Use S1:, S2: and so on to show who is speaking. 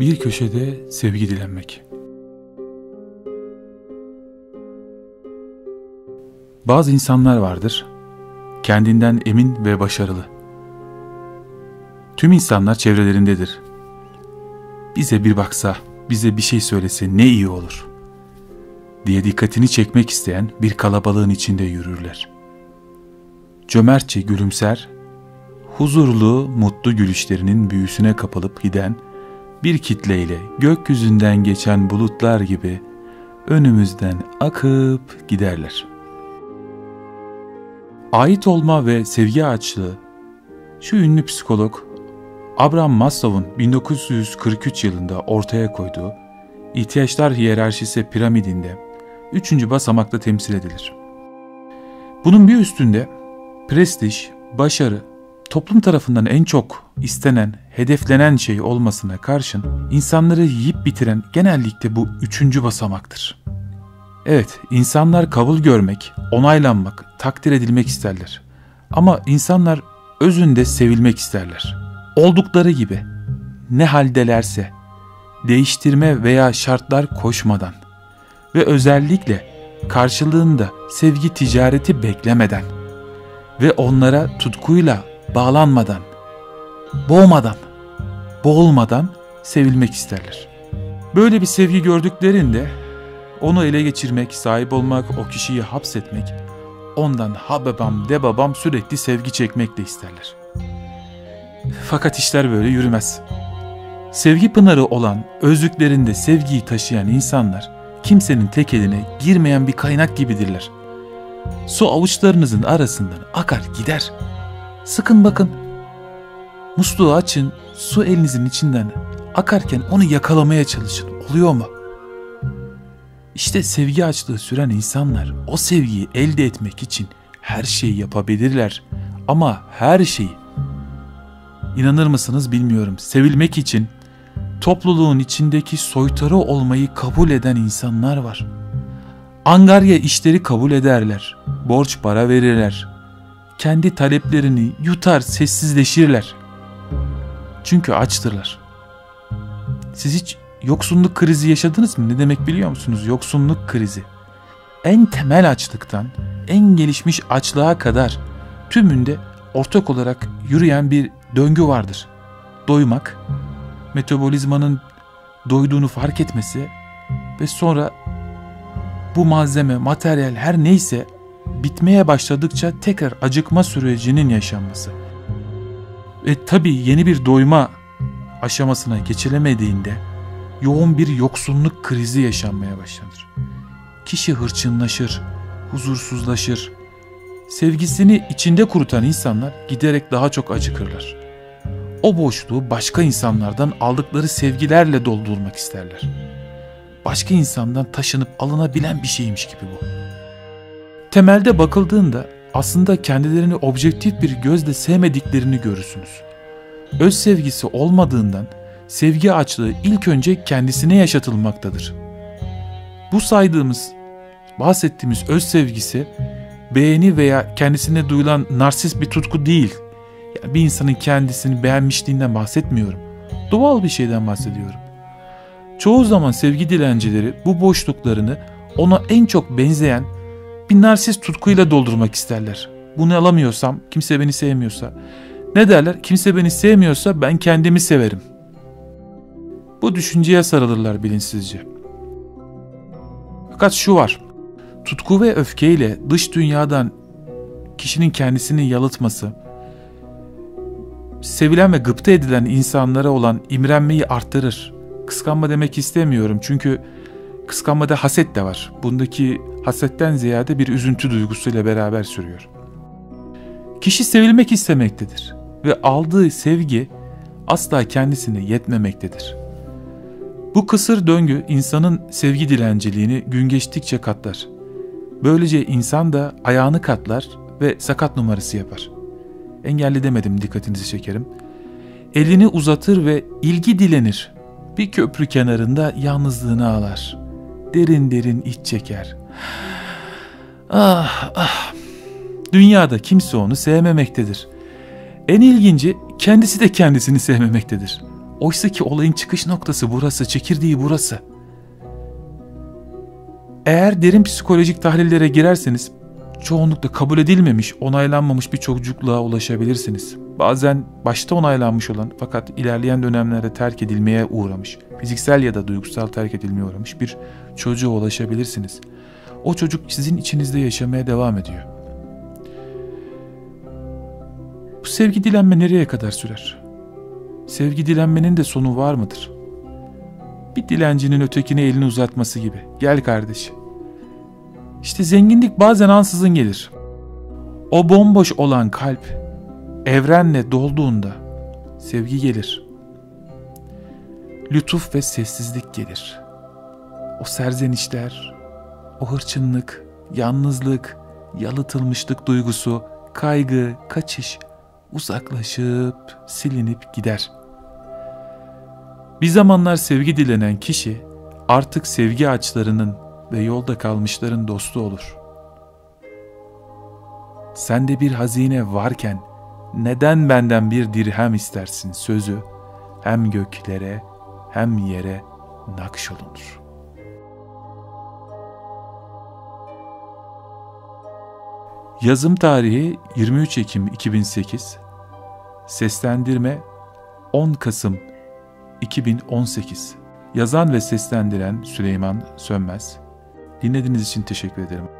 S1: Bir köşede sevgi dilenmek. Bazı insanlar vardır, kendinden emin ve başarılı. Tüm insanlar çevrelerindedir. Bize bir baksa, bize bir şey söylese ne iyi olur diye dikkatini çekmek isteyen bir kalabalığın içinde yürürler. Cömertçe gülümser, huzurlu, mutlu gülüşlerinin büyüsüne kapılıp giden bir kitleyle gökyüzünden geçen bulutlar gibi önümüzden akıp giderler. Ait olma ve sevgi açlığı şu ünlü psikolog Abraham Maslow'un 1943 yılında ortaya koyduğu ihtiyaçlar hiyerarşisi piramidinde üçüncü basamakta temsil edilir. Bunun bir üstünde prestij, başarı, toplum tarafından en çok istenen, hedeflenen şey olmasına karşın insanları yiyip bitiren genellikle bu üçüncü basamaktır. Evet, insanlar kabul görmek, onaylanmak, takdir edilmek isterler. Ama insanlar özünde sevilmek isterler. Oldukları gibi, ne haldelerse, değiştirme veya şartlar koşmadan ve özellikle karşılığında sevgi ticareti beklemeden ve onlara tutkuyla bağlanmadan, boğmadan, boğulmadan sevilmek isterler. Böyle bir sevgi gördüklerinde onu ele geçirmek, sahip olmak, o kişiyi hapsetmek, ondan ha babam de babam sürekli sevgi çekmek de isterler. Fakat işler böyle yürümez. Sevgi pınarı olan, özlüklerinde sevgiyi taşıyan insanlar, kimsenin tek eline girmeyen bir kaynak gibidirler. Su avuçlarınızın arasından akar gider. Sıkın bakın. Musluğu açın, su elinizin içinden akarken onu yakalamaya çalışın. Oluyor mu? İşte sevgi açlığı süren insanlar o sevgiyi elde etmek için her şeyi yapabilirler. Ama her şeyi. İnanır mısınız bilmiyorum. Sevilmek için topluluğun içindeki soytarı olmayı kabul eden insanlar var. Angarya işleri kabul ederler. Borç para verirler. Kendi taleplerini yutar sessizleşirler. Çünkü açtırlar. Siz hiç yoksunluk krizi yaşadınız mı? Ne demek biliyor musunuz? Yoksunluk krizi. En temel açlıktan en gelişmiş açlığa kadar tümünde ortak olarak yürüyen bir döngü vardır. Doymak, metabolizmanın doyduğunu fark etmesi ve sonra bu malzeme, materyal her neyse bitmeye başladıkça tekrar acıkma sürecinin yaşanması. Ve tabii yeni bir doyma aşamasına geçilemediğinde yoğun bir yoksunluk krizi yaşanmaya başlanır. Kişi hırçınlaşır, huzursuzlaşır. Sevgisini içinde kurutan insanlar giderek daha çok acıkırlar. O boşluğu başka insanlardan aldıkları sevgilerle doldurmak isterler. Başka insandan taşınıp alınabilen bir şeymiş gibi bu. Temelde bakıldığında aslında kendilerini objektif bir gözle sevmediklerini görürsünüz. Öz sevgisi olmadığından sevgi açlığı ilk önce kendisine yaşatılmaktadır. Bu saydığımız, bahsettiğimiz öz sevgisi beğeni veya kendisine duyulan narsist bir tutku değil. Yani bir insanın kendisini beğenmişliğinden bahsetmiyorum. Doğal bir şeyden bahsediyorum. Çoğu zaman sevgi dilencileri bu boşluklarını ona en çok benzeyen bir narsist tutkuyla doldurmak isterler. Bunu alamıyorsam, kimse beni sevmiyorsa. Ne derler? Kimse beni sevmiyorsa ben kendimi severim. Bu düşünceye sarılırlar bilinçsizce. Fakat şu var. Tutku ve öfkeyle dış dünyadan kişinin kendisini yalıtması, sevilen ve gıpta edilen insanlara olan imrenmeyi arttırır. Kıskanma demek istemiyorum çünkü kıskanmada haset de var. Bundaki hasetten ziyade bir üzüntü duygusuyla beraber sürüyor. Kişi sevilmek istemektedir ve aldığı sevgi asla kendisine yetmemektedir. Bu kısır döngü insanın sevgi dilenciliğini gün geçtikçe katlar. Böylece insan da ayağını katlar ve sakat numarası yapar. Engelli demedim dikkatinizi çekerim. Elini uzatır ve ilgi dilenir. Bir köprü kenarında yalnızlığını ağlar. Derin derin iç çeker. Ah ah. Dünyada kimse onu sevmemektedir. En ilginci kendisi de kendisini sevmemektedir. Oysa ki olayın çıkış noktası burası, çekirdeği burası. Eğer derin psikolojik tahlillere girerseniz çoğunlukla kabul edilmemiş, onaylanmamış bir çocukluğa ulaşabilirsiniz. Bazen başta onaylanmış olan fakat ilerleyen dönemlerde terk edilmeye uğramış, fiziksel ya da duygusal terk edilmeye uğramış bir çocuğa ulaşabilirsiniz. O çocuk sizin içinizde yaşamaya devam ediyor. Bu sevgi dilenme nereye kadar sürer? Sevgi dilenmenin de sonu var mıdır? Bir dilencinin ötekine elini uzatması gibi. Gel kardeş. İşte zenginlik bazen ansızın gelir. O bomboş olan kalp evrenle dolduğunda sevgi gelir. Lütuf ve sessizlik gelir. O serzenişler, o hırçınlık, yalnızlık, yalıtılmışlık duygusu, kaygı, kaçış uzaklaşıp silinip gider. Bir zamanlar sevgi dilenen kişi artık sevgi ağaçlarının ve yolda kalmışların dostu olur. Sende bir hazine varken neden benden bir dirhem istersin sözü hem göklere hem yere nakşolunur. Yazım tarihi 23 Ekim 2008 Seslendirme 10 Kasım 2018 Yazan ve seslendiren Süleyman Sönmez Dinlediğiniz için teşekkür ederim.